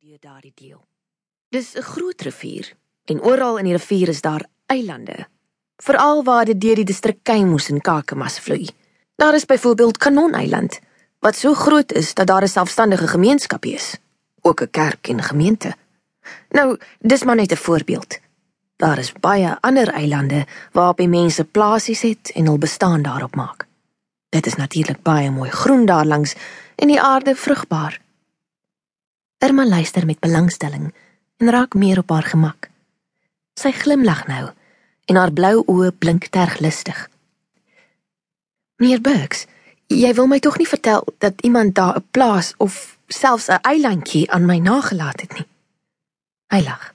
deur daardie deel. Dis 'n groot rivier en oral in die rivier is daar eilande, veral waar dit deur die distrik Keimoes en Kakamas vloei. Daar is byvoorbeeld Kanoneiland wat so groot is dat daar 'n selfstandige gemeenskap is, ook 'n kerk en gemeente. Nou, dis maar net 'n voorbeeld. Daar is baie ander eilande waarop die mense plasies het en hul bestaan daarop maak. Dit is natuurlik baie mooi groen daar langs en die aarde vrugbaar. Irma luister met belangstelling en raak meer op haar gemak. Sy glimlag nou en haar blou oë blink terg lustig. Meneer Burks, jy wil my tog nie vertel dat iemand daar 'n plaas of selfs 'n eilandjie aan my nagelaat het nie. Hy lag.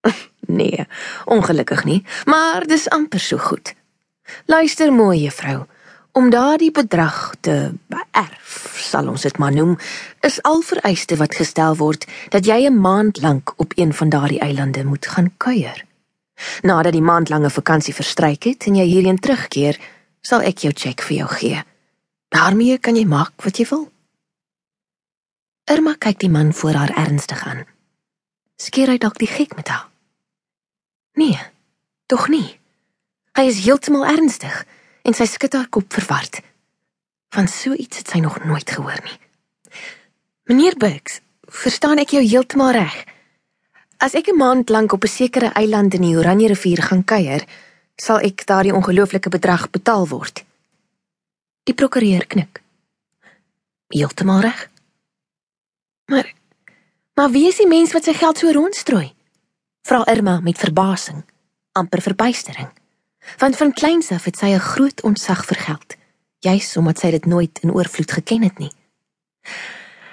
Nee, ongelukkig nie, maar dis amper so goed. Luister mooi, juffrou. Om daardie bedrag te beerf, sal ons dit maar noem, is al vereiste wat gestel word dat jy 'n maand lank op een van daardie eilande moet gaan kuier. Nadat die maandlange vakansie verstryk het en jy hierheen terugkeer, sal ek jou cheque vir jou gee. daarmee kan jy maak wat jy wil. Irma kyk die man voor haar ernstig aan. Skeer hy dalk die gek met haar? Nee, tog nie. Hy is heeltemal ernstig en sy skud haar kop verward. Van so iets het sy nog nooit gehoor nie. Meneer Bucks, verstaan ek jou heeltemal reg? As ek 'n maand lank op 'n sekere eiland in die Oranje rivier gaan kuier, sal ek daardie ongelooflike bedrag betaal word. Die prokureur knik. Heeltemal reg. Maar maar wie is die mens wat sy geld so rondstrooi? Vra Irma met verbasing, amper verbuistering. Want van kleins af het sy 'n groot ontzag vir geld, juis omdat sy dit nooit in oorvloed geken het nie.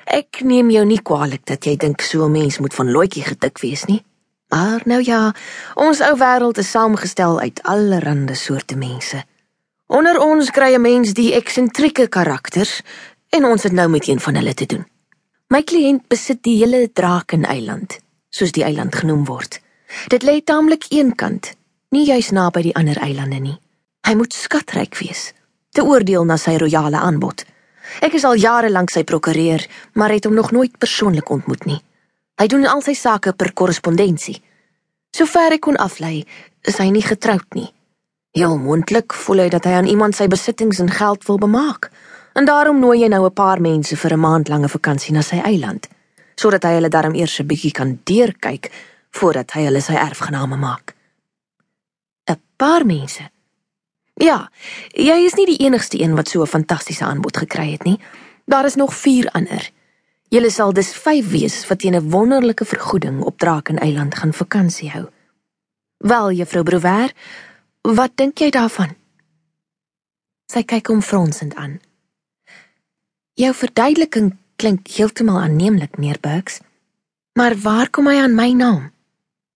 Ek neem jou nie kwaadlik dat jy dink so 'n mens moet van loetjie gedik wees nie. Maar nou ja, ons ou wêreld is saamgestel uit allerlei soorte mense. Onder ons kry 'n mens die eksentrieke karakters en ons het nou met een van hulle te doen. My kliënt besit die hele Drakenseiland, soos die eiland genoem word. Dit lê taamlik eenkant, nie juis naby die ander eilande nie. Hy moet skatryk wees, te oordeel na sy royale aanbod. Ek is al jare lank sy prokureur, maar het hom nog nooit persoonlik ontmoet nie. Hy doen al sy sake per korrespondensie. Sover ek kon aflei, is hy nie getroud nie. Heel moontlik voel hy dat hy aan iemand sy besittings en geld wil bemaak. En daarom nooi hy nou 'n paar mense vir 'n maand lange vakansie na sy eiland, sodat hy hulle darm eers 'n bietjie kan deurkyk voordat hy hulle sy erfgename maak. Paar mense. Ja, jy is nie die enigste een wat so 'n fantastiese aanbod gekry het nie. Daar is nog 4 ander. Julle sal dus 5 wees wat teen 'n wonderlike vergoeding op Drakenseiland gaan vakansie hou. Wel, juffrou Brouwer, wat dink jy daarvan? Sy kyk hom fronsend aan. Jou verduideliking klink heeltemal aanneemlik, meneer Burks. Maar waar kom hy aan my naam?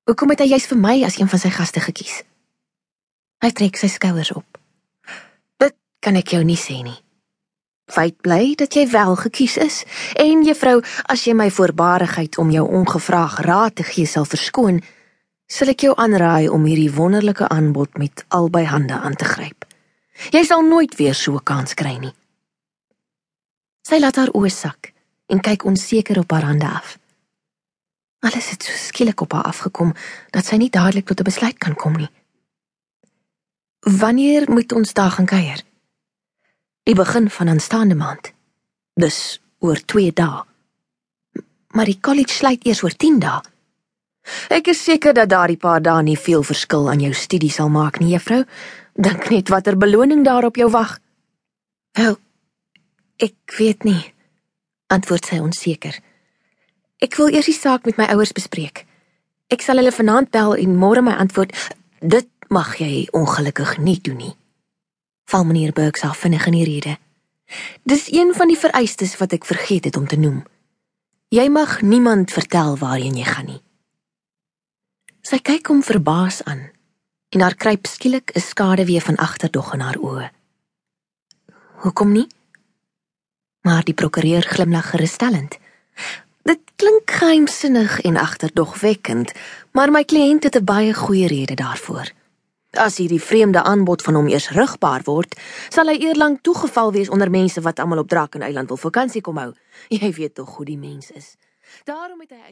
Hoekom het hy juist vir my as een van sy gaste gekies? Hy trek sy skouers op. Dit kan ek jou nie sê nie. Feit bly dat jy wel gekies is en juffrou, as jy my voorbarigheid om jou ongevraag raad te gee sal verskoon, sal ek jou aanraai om hierdie wonderlike aanbod met albei hande aan te gryp. Jy sal nooit weer so 'n kans kry nie. Sy laat haar oë sak en kyk onseker op haar hande af. Alles het so skielik op haar afgekom dat sy nie dadelik tot 'n besluit kan kom nie. Wanneer moet ons daar gaan kuier? Die begin van aanstaande maand. Dus oor 2 dae. Maar die college sluit eers oor 10 dae. Ek is seker dat daardie paar dae nie veel verskil aan jou studie sal maak nie, juffrou. Dink net watter beloning daar op jou wag. Wel, ek weet nie, antwoord sy onseker. Ek wil eers die saak met my ouers bespreek. Ek sal hulle vanaand bel en môre my antwoord. Dit mag jy ongelukkig nie doen nie. Val meneer Burks af vinnig in die rede. Dis een van die vereistes wat ek vergeet het om te noem. Jy mag niemand vertel waarheen jy gaan nie. Sy kyk hom verbaas aan en haar kruip skielik 'n skaduwee van agterdog in haar oë. Hoekom nie? Maar die prokureur glimlag gerusstellend. Dit klink geheimsinnig en agterdogwekkend, maar my kliënt het 'n baie goeie rede daarvoor. As hierdie vreemde aanbod van hom eers rugbaar word, sal hy eerlang toegeval wees onder mense wat almal op Drakenseiland wil vakansie kom hou. Jy weet tog hoe die mens is. Daarom het hy uit